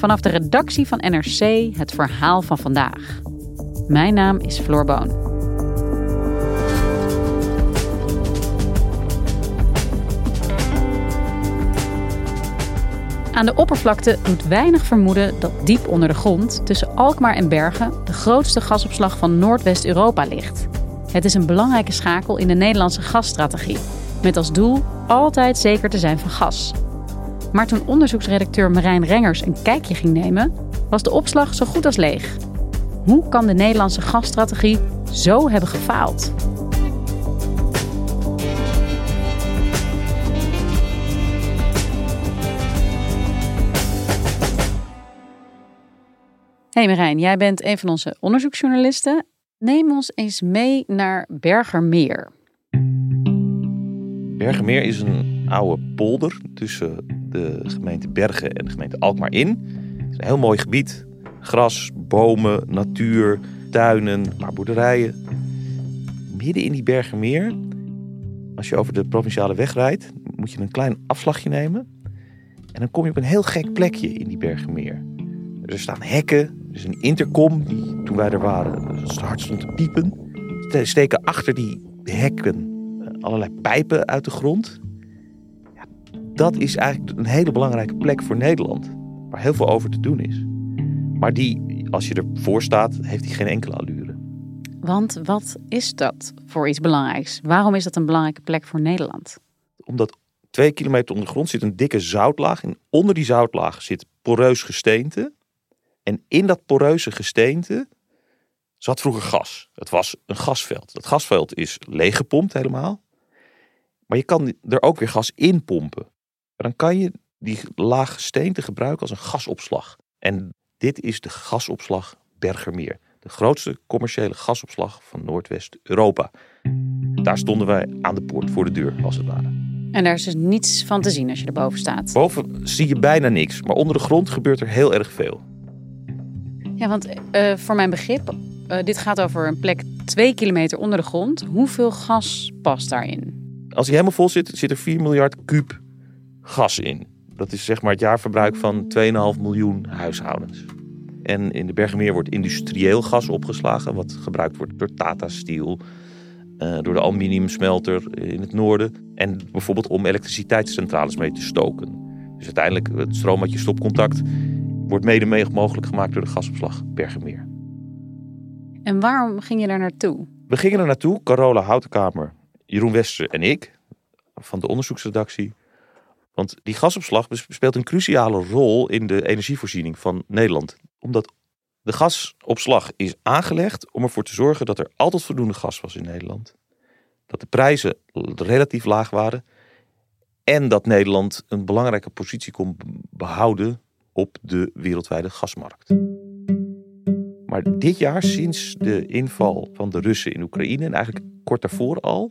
Vanaf de redactie van NRC het verhaal van vandaag. Mijn naam is Floor Boon. Aan de oppervlakte doet weinig vermoeden dat diep onder de grond, tussen Alkmaar en Bergen, de grootste gasopslag van Noordwest-Europa ligt. Het is een belangrijke schakel in de Nederlandse gasstrategie, met als doel altijd zeker te zijn van gas. Maar toen onderzoeksredacteur Marijn Rengers een kijkje ging nemen, was de opslag zo goed als leeg. Hoe kan de Nederlandse gasstrategie zo hebben gefaald? Hey Marijn, jij bent een van onze onderzoeksjournalisten. Neem ons eens mee naar Bergermeer. Bergermeer is een oude polder tussen de gemeente Bergen en de gemeente Alkmaar in. Het is een heel mooi gebied. Gras, bomen, natuur, tuinen, maar boerderijen. Midden in die Bergermeer, als je over de provinciale weg rijdt, moet je een klein afslagje nemen. En dan kom je op een heel gek plekje in die Bergermeer. Er staan hekken, dus een intercom, die toen wij er waren hard stond te piepen. Er steken achter die hekken eh, allerlei pijpen uit de grond. Dat is eigenlijk een hele belangrijke plek voor Nederland. Waar heel veel over te doen is. Maar die, als je ervoor staat, heeft die geen enkele allure. Want wat is dat voor iets belangrijks? Waarom is dat een belangrijke plek voor Nederland? Omdat twee kilometer onder de grond zit een dikke zoutlaag. En onder die zoutlaag zit poreus gesteente. En in dat poreuze gesteente zat vroeger gas. Het was een gasveld. Dat gasveld is leeggepompt helemaal. Maar je kan er ook weer gas in pompen. Dan kan je die laag gesteente gebruiken als een gasopslag. En dit is de gasopslag Bergermeer. De grootste commerciële gasopslag van Noordwest-Europa. Daar stonden wij aan de poort voor de deur, als het ware. En daar is dus niets van te zien als je erboven staat. Boven zie je bijna niks, maar onder de grond gebeurt er heel erg veel. Ja, want uh, voor mijn begrip, uh, dit gaat over een plek twee kilometer onder de grond. Hoeveel gas past daarin? Als hij helemaal vol zit, zit er 4 miljard kuub gas in. Dat is zeg maar het jaarverbruik van 2,5 miljoen huishoudens. En in de Bergenmeer wordt industrieel gas opgeslagen, wat gebruikt wordt door Tata Steel, uh, door de aluminiumsmelter in het noorden. En bijvoorbeeld om elektriciteitscentrales mee te stoken. Dus uiteindelijk het stroom je stopcontact wordt mede mogelijk gemaakt door de gasopslag Bergenmeer. En waarom ging je daar naartoe? We gingen er naartoe, Carola Houtenkamer, Jeroen Wester en ik, van de onderzoeksredactie. Want die gasopslag speelt een cruciale rol in de energievoorziening van Nederland. Omdat de gasopslag is aangelegd om ervoor te zorgen dat er altijd voldoende gas was in Nederland. Dat de prijzen relatief laag waren. En dat Nederland een belangrijke positie kon behouden op de wereldwijde gasmarkt. Maar dit jaar, sinds de inval van de Russen in Oekraïne en eigenlijk kort daarvoor al,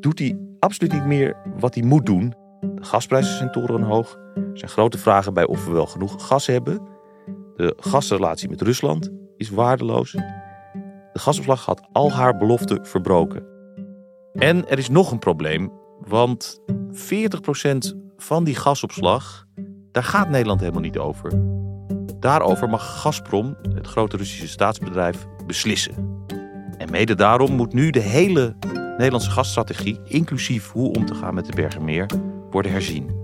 doet hij absoluut niet meer wat hij moet doen. De gasprijzen zijn torenhoog. Er zijn grote vragen bij of we wel genoeg gas hebben. De gasrelatie met Rusland is waardeloos. De gasopslag had al haar beloften verbroken. En er is nog een probleem, want 40% van die gasopslag daar gaat Nederland helemaal niet over. Daarover mag Gazprom, het grote Russische staatsbedrijf, beslissen. En mede daarom moet nu de hele Nederlandse gasstrategie, inclusief hoe om te gaan met de Bergenmeer, worden herzien.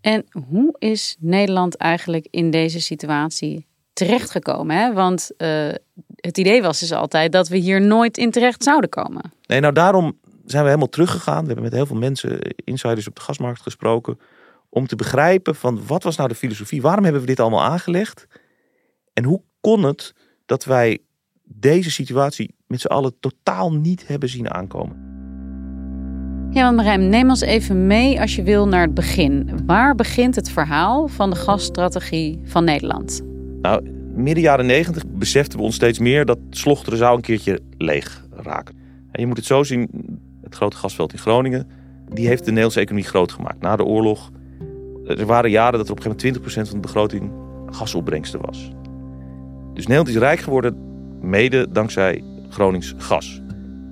En hoe is Nederland eigenlijk in deze situatie terechtgekomen? Hè? Want uh, het idee was dus altijd dat we hier nooit in terecht zouden komen. Nee, nou daarom zijn we helemaal teruggegaan. We hebben met heel veel mensen, insiders op de gasmarkt gesproken. Om te begrijpen van wat was nou de filosofie? Waarom hebben we dit allemaal aangelegd? En hoe kon het dat wij deze situatie met z'n allen totaal niet hebben zien aankomen? Ja, want neem ons even mee als je wil naar het begin. Waar begint het verhaal van de gasstrategie van Nederland? Nou, midden jaren negentig beseften we ons steeds meer dat Slochteren zou een keertje leeg raken. En je moet het zo zien, het grote gasveld in Groningen, die heeft de Nederlandse economie groot gemaakt. Na de oorlog, er waren jaren dat er op een gegeven moment 20% van de begroting gasopbrengsten was. Dus Nederland is rijk geworden mede dankzij Gronings gas.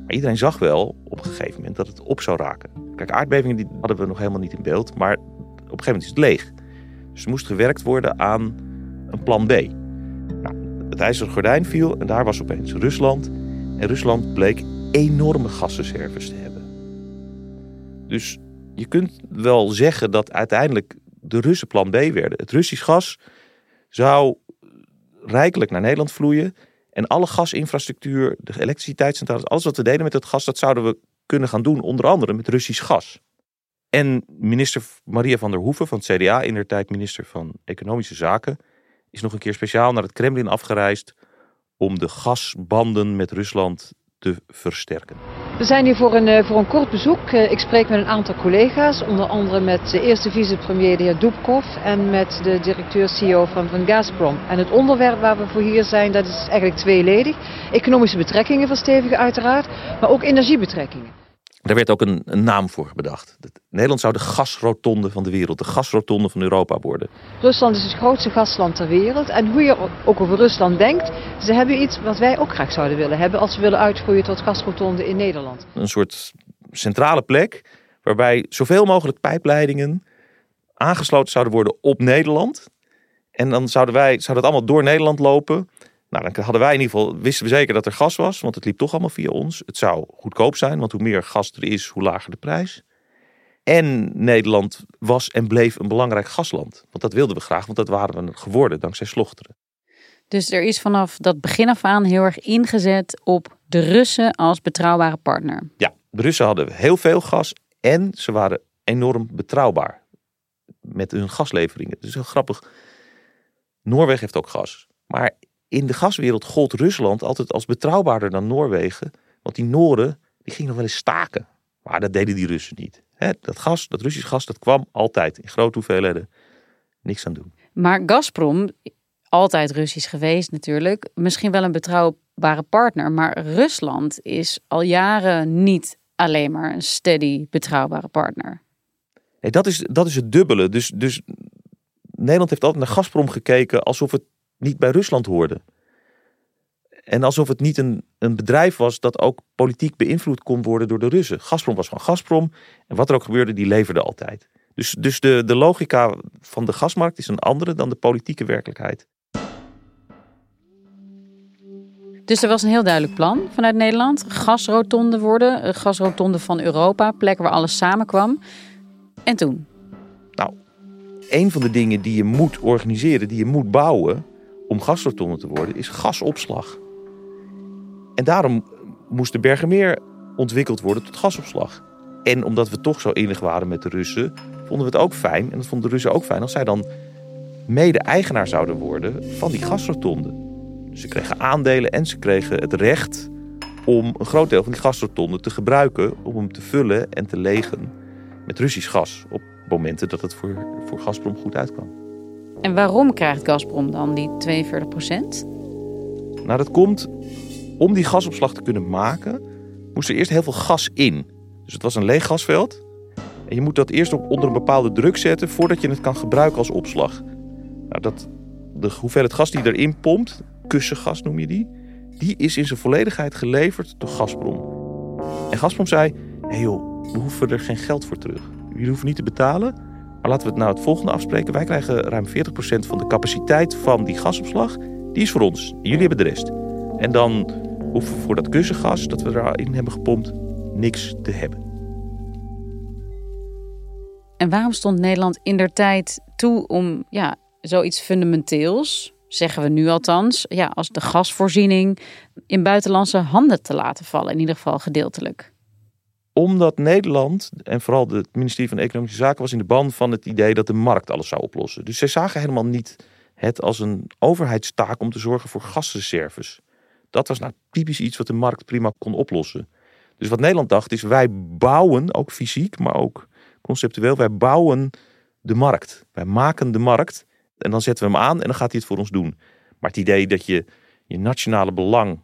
Iedereen zag wel op een gegeven moment dat het op zou raken. Kijk, aardbevingen die hadden we nog helemaal niet in beeld, maar op een gegeven moment is het leeg. Dus moest gewerkt worden aan een plan B. Nou, het ijzeren gordijn viel en daar was opeens Rusland. En Rusland bleek enorme gasreserves te hebben. Dus je kunt wel zeggen dat uiteindelijk de Russen plan B werden. Het Russisch gas zou rijkelijk naar Nederland vloeien. En alle gasinfrastructuur, de elektriciteitscentrales, alles wat we deden met het gas, dat zouden we kunnen gaan doen, onder andere met Russisch gas. En minister Maria van der Hoeven van het CDA, in der tijd minister van Economische Zaken, is nog een keer speciaal naar het Kremlin afgereisd om de gasbanden met Rusland te versterken. We zijn hier voor een, eh, voor een kort bezoek. Eh, ik spreek met een aantal collega's, onder andere met de eerste vicepremier de heer Dubkov en met de directeur-CEO van, van Gazprom. En het onderwerp waar we voor hier zijn, dat is eigenlijk tweeledig. Economische betrekkingen verstevigen uiteraard, maar ook energiebetrekkingen. Daar werd ook een, een, naam voor bedacht. Nederland zou de gasrotonde van de wereld, de gasrotonde van Europa worden. Rusland is het grootste gasland ter wereld. En hoe je ook over Rusland denkt, ze hebben iets wat wij ook graag zouden willen hebben als we willen uitgroeien tot gasrotonde in Nederland. Een soort centrale plek waarbij zoveel mogelijk pijpleidingen aangesloten zouden worden op Nederland. En dan zouden wij, zou dat allemaal door Nederland lopen. Nou, dan hadden wij in ieder geval, wisten we zeker dat er gas was, want het liep toch allemaal via ons. Het zou goedkoop zijn, want hoe meer gas er is, hoe lager de prijs. En Nederland was en bleef een belangrijk gasland. Want dat wilden we graag, want dat waren we geworden dankzij Slochteren. Dus er is vanaf dat begin af aan heel erg ingezet op de Russen als betrouwbare partner. Ja, de Russen hadden heel veel gas en ze waren enorm betrouwbaar met hun gasleveringen. Dus heel grappig. Noorwegen heeft ook gas. Maar in de gaswereld gold Rusland altijd als betrouwbaarder dan Noorwegen. Want die Noorden, die gingen nog wel eens staken. Maar dat deden die Russen niet. dat gas, dat Russisch gas, dat kwam altijd in grote hoeveelheden. Niks aan doen. Maar Gazprom, altijd Russisch geweest natuurlijk. Misschien wel een betrouwbare partner. Maar Rusland is al jaren niet alleen maar een steady, betrouwbare partner. Nee, dat, is, dat is het dubbele. Dus, dus Nederland heeft altijd naar Gazprom gekeken alsof het niet bij Rusland hoorde. En alsof het niet een, een bedrijf was dat ook politiek beïnvloed kon worden door de Russen. Gazprom was van Gazprom. En wat er ook gebeurde, die leverde altijd. Dus, dus de, de logica van de gasmarkt is een andere dan de politieke werkelijkheid. Dus er was een heel duidelijk plan vanuit Nederland. Gasrotonde worden, gasrotonde van Europa, plek waar alles samenkwam. En toen? Nou, een van de dingen die je moet organiseren, die je moet bouwen, om gasrotonde te worden, is gasopslag. En daarom moest de Bergermeer ontwikkeld worden tot gasopslag. En omdat we toch zo innig waren met de Russen, vonden we het ook fijn, en dat vonden de Russen ook fijn, als zij dan mede-eigenaar zouden worden van die gasrotonde. Dus ze kregen aandelen en ze kregen het recht om een groot deel van die gasrotonde te gebruiken om hem te vullen en te legen met Russisch gas op momenten dat het voor, voor Gazprom goed uitkwam. En waarom krijgt Gazprom dan die 42 procent? Nou, dat komt om die gasopslag te kunnen maken, moest er eerst heel veel gas in. Dus het was een leeg gasveld. En je moet dat eerst op onder een bepaalde druk zetten voordat je het kan gebruiken als opslag. Nou, dat, de hoeveelheid gas die erin pompt, kussengas noem je die, die is in zijn volledigheid geleverd door Gazprom. En Gazprom zei: hé joh, we hoeven er geen geld voor terug. Jullie hoeven niet te betalen. Maar laten we het nou het volgende afspreken. Wij krijgen ruim 40% van de capaciteit van die gasopslag. Die is voor ons. Jullie hebben de rest. En dan hoeven we voor dat kussengas dat we erin hebben gepompt niks te hebben. En waarom stond Nederland in der tijd toe om ja, zoiets fundamenteels, zeggen we nu althans, ja, als de gasvoorziening in buitenlandse handen te laten vallen, in ieder geval gedeeltelijk? Omdat Nederland en vooral het ministerie van Economische Zaken was in de ban van het idee dat de markt alles zou oplossen. Dus zij zagen helemaal niet het als een overheidstaak om te zorgen voor gasreserves. Dat was nou typisch iets wat de markt prima kon oplossen. Dus wat Nederland dacht is wij bouwen, ook fysiek, maar ook conceptueel, wij bouwen de markt. Wij maken de markt en dan zetten we hem aan en dan gaat hij het voor ons doen. Maar het idee dat je je nationale belang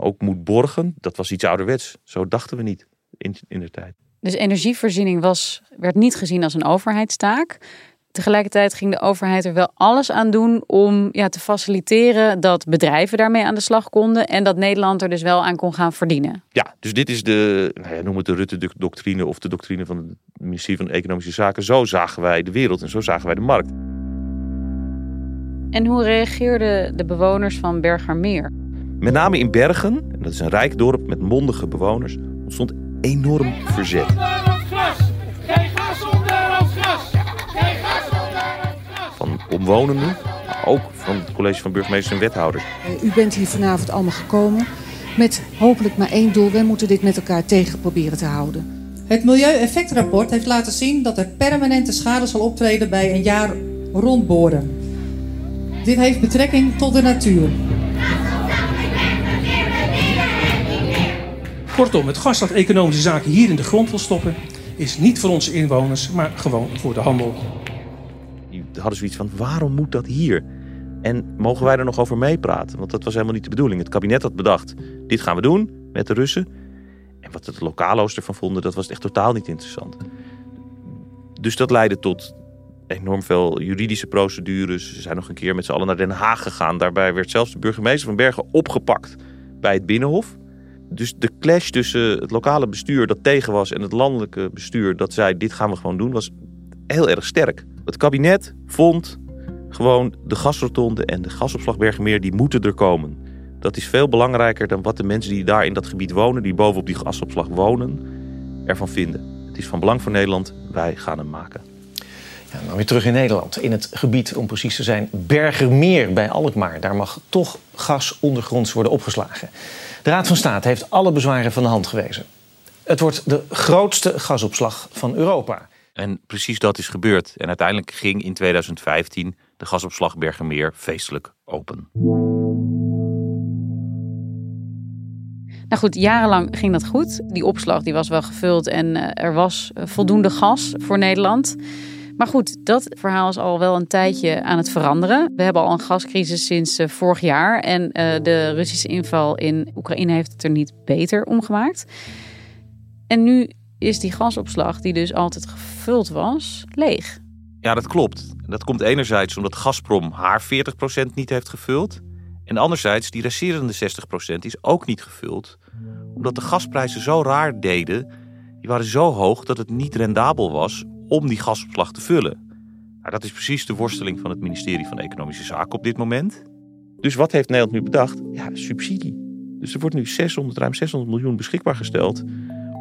ook moet borgen, dat was iets ouderwets. Zo dachten we niet in, in de tijd. Dus energievoorziening was, werd niet gezien als een overheidstaak. Tegelijkertijd ging de overheid er wel alles aan doen om ja, te faciliteren dat bedrijven daarmee aan de slag konden en dat Nederland er dus wel aan kon gaan verdienen. Ja, dus dit is de, nou ja, noem het de Rutte-doctrine of de doctrine van het ministerie van Economische Zaken. Zo zagen wij de wereld en zo zagen wij de markt. En hoe reageerden de bewoners van Bergermeer? Met name in Bergen, en dat is een rijk dorp met mondige bewoners, ontstond enorm verzet. Van omwonenden, maar ook van het college van burgemeesters en wethouders. U bent hier vanavond allemaal gekomen met hopelijk maar één doel. Wij moeten dit met elkaar tegen proberen te houden. Het Milieueffectrapport heeft laten zien dat er permanente schade zal optreden bij een jaar rondboren. Dit heeft betrekking tot de natuur. Kortom, het gas dat economische zaken hier in de grond wil stoppen, is niet voor onze inwoners, maar gewoon voor de handel. Die hadden zoiets van: waarom moet dat hier? En mogen wij er nog over meepraten? Want dat was helemaal niet de bedoeling. Het kabinet had bedacht: dit gaan we doen met de Russen. En wat het lokalo's ervan vonden, dat was echt totaal niet interessant. Dus dat leidde tot enorm veel juridische procedures. Ze zijn nog een keer met z'n allen naar Den Haag gegaan. Daarbij werd zelfs de burgemeester van Bergen opgepakt bij het Binnenhof. Dus de clash tussen het lokale bestuur dat tegen was en het landelijke bestuur dat zei: dit gaan we gewoon doen, was heel erg sterk. Het kabinet vond gewoon de gasrotonde en de gasopslag Bergenmeer, die moeten er komen. Dat is veel belangrijker dan wat de mensen die daar in dat gebied wonen, die bovenop die gasopslag wonen, ervan vinden. Het is van belang voor Nederland, wij gaan hem maken. Ja, nou weer terug in Nederland. In het gebied, om precies te zijn, Bergermeer bij Alkmaar. Daar mag toch gas ondergronds worden opgeslagen. De Raad van State heeft alle bezwaren van de hand gewezen. Het wordt de grootste gasopslag van Europa. En precies dat is gebeurd. En uiteindelijk ging in 2015 de gasopslag Bergermeer feestelijk open. Nou goed, jarenlang ging dat goed. Die opslag die was wel gevuld en eh, er was eh, voldoende gas voor Nederland. Maar goed, dat verhaal is al wel een tijdje aan het veranderen. We hebben al een gascrisis sinds uh, vorig jaar. En uh, de Russische inval in Oekraïne heeft het er niet beter omgemaakt. En nu is die gasopslag, die dus altijd gevuld was, leeg. Ja, dat klopt. Dat komt enerzijds omdat Gazprom haar 40% niet heeft gevuld. En anderzijds, die resterende 60% is ook niet gevuld. Omdat de gasprijzen zo raar deden. Die waren zo hoog dat het niet rendabel was om die gasopslag te vullen. Nou, dat is precies de worsteling van het ministerie van Economische Zaken op dit moment. Dus wat heeft Nederland nu bedacht? Ja, subsidie. Dus er wordt nu 600, ruim 600 miljoen beschikbaar gesteld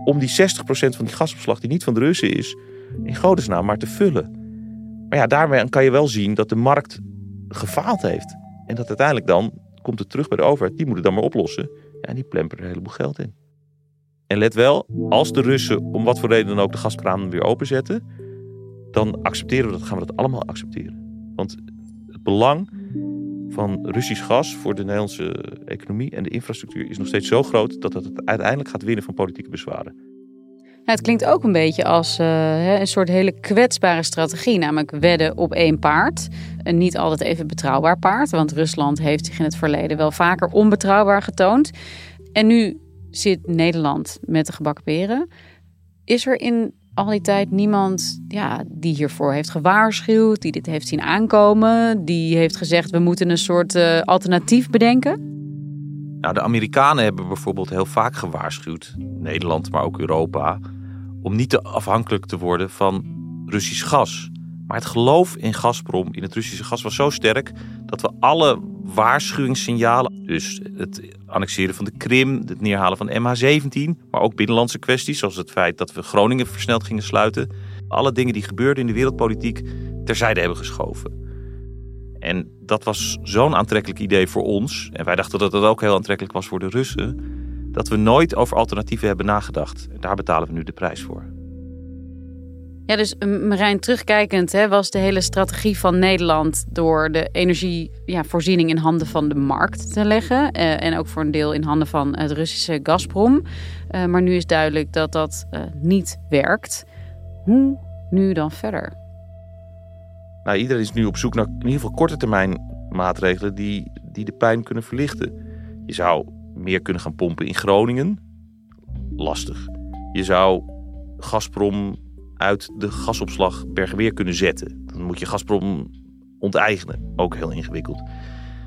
om die 60% van die gasopslag die niet van de Russen is, in godesnaam maar te vullen. Maar ja, daarmee kan je wel zien dat de markt gefaald heeft. En dat uiteindelijk dan komt het terug bij de overheid. Die moeten dan maar oplossen. Ja, en die plemperen er een heleboel geld in. En let wel, als de Russen om wat voor reden dan ook de gaskraan weer openzetten, dan accepteren we dat, gaan we dat allemaal accepteren. Want het belang van Russisch gas voor de Nederlandse economie en de infrastructuur is nog steeds zo groot dat het uiteindelijk gaat winnen van politieke bezwaren. het klinkt ook een beetje als uh, een soort hele kwetsbare strategie, namelijk wedden op één paard. Een niet altijd even betrouwbaar paard, want Rusland heeft zich in het verleden wel vaker onbetrouwbaar getoond. En nu zit Nederland met de gebakken peren. Is er in al die tijd niemand ja, die hiervoor heeft gewaarschuwd, die dit heeft zien aankomen, die heeft gezegd we moeten een soort uh, alternatief bedenken? Nou, de Amerikanen hebben bijvoorbeeld heel vaak gewaarschuwd, Nederland, maar ook Europa, om niet te afhankelijk te worden van Russisch gas. Maar het geloof in Gazprom, in het Russische gas, was zo sterk dat we alle waarschuwingssignalen, dus het annexeren van de Krim, het neerhalen van MH17, maar ook binnenlandse kwesties, zoals het feit dat we Groningen versneld gingen sluiten, alle dingen die gebeurden in de wereldpolitiek terzijde hebben geschoven. En dat was zo'n aantrekkelijk idee voor ons. En wij dachten dat het ook heel aantrekkelijk was voor de Russen. Dat we nooit over alternatieven hebben nagedacht. En daar betalen we nu de prijs voor. Ja, dus Marijn, terugkijkend hè, was de hele strategie van Nederland door de energievoorziening ja, in handen van de markt te leggen. Eh, en ook voor een deel in handen van het Russische Gazprom. Uh, maar nu is duidelijk dat dat uh, niet werkt. Hoe nu dan verder? Nou, iedereen is nu op zoek naar in ieder geval korte termijn maatregelen die, die de pijn kunnen verlichten. Je zou meer kunnen gaan pompen in Groningen. Lastig. Je zou Gazprom uit de gasopslag Bergenweer kunnen zetten. Dan moet je Gazprom onteigenen. Ook heel ingewikkeld.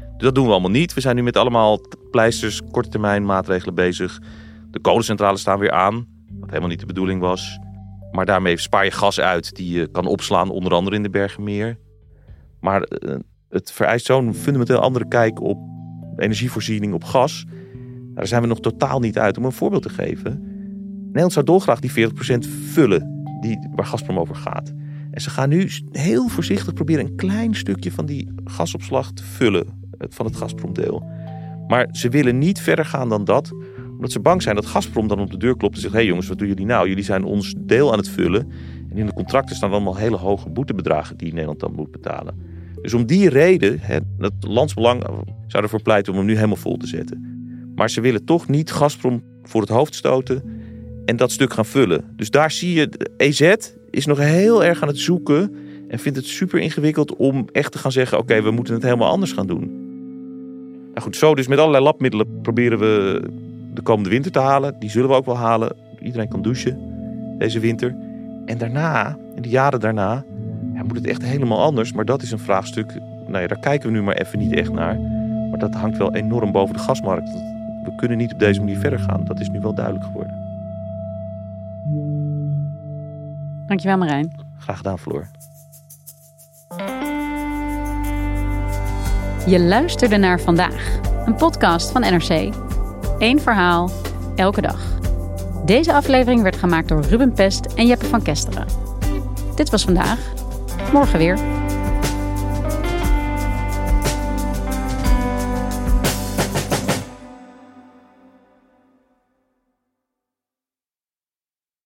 Dus dat doen we allemaal niet. We zijn nu met allemaal pleisters, korte termijn maatregelen bezig. De kolencentrales staan weer aan, wat helemaal niet de bedoeling was. Maar daarmee spaar je gas uit die je kan opslaan, onder andere in de Bergenmeer. Maar eh, het vereist zo'n fundamenteel andere kijk op energievoorziening op gas. Daar zijn we nog totaal niet uit. Om een voorbeeld te geven. Nederland zou dolgraag die 40% vullen die, waar Gazprom over gaat. En ze gaan nu heel voorzichtig proberen een klein stukje van die gasopslag te vullen. Van het Gazprom-deel. Maar ze willen niet verder gaan dan dat. Omdat ze bang zijn dat Gazprom dan op de deur klopt en zegt... hé hey jongens, wat doen jullie nou? Jullie zijn ons deel aan het vullen. En in de contracten staan allemaal hele hoge boetebedragen die Nederland dan moet betalen. Dus om die reden, het landsbelang zou ervoor pleiten om hem nu helemaal vol te zetten. Maar ze willen toch niet Gazprom voor het hoofd stoten en dat stuk gaan vullen. Dus daar zie je, EZ is nog heel erg aan het zoeken en vindt het super ingewikkeld om echt te gaan zeggen: oké, we moeten het helemaal anders gaan doen. Nou goed, zo dus met allerlei labmiddelen proberen we de komende winter te halen. Die zullen we ook wel halen. Iedereen kan douchen deze winter. En daarna, in de jaren daarna, moet het echt helemaal anders. Maar dat is een vraagstuk. Nou ja, daar kijken we nu maar even niet echt naar. Maar dat hangt wel enorm boven de gasmarkt. We kunnen niet op deze manier verder gaan. Dat is nu wel duidelijk geworden. Dankjewel Marijn. Graag gedaan Floor. Je luisterde naar Vandaag, een podcast van NRC. Eén verhaal, elke dag. Deze aflevering werd gemaakt door Ruben Pest en Jeppe van Kesteren. Dit was vandaag. Morgen weer.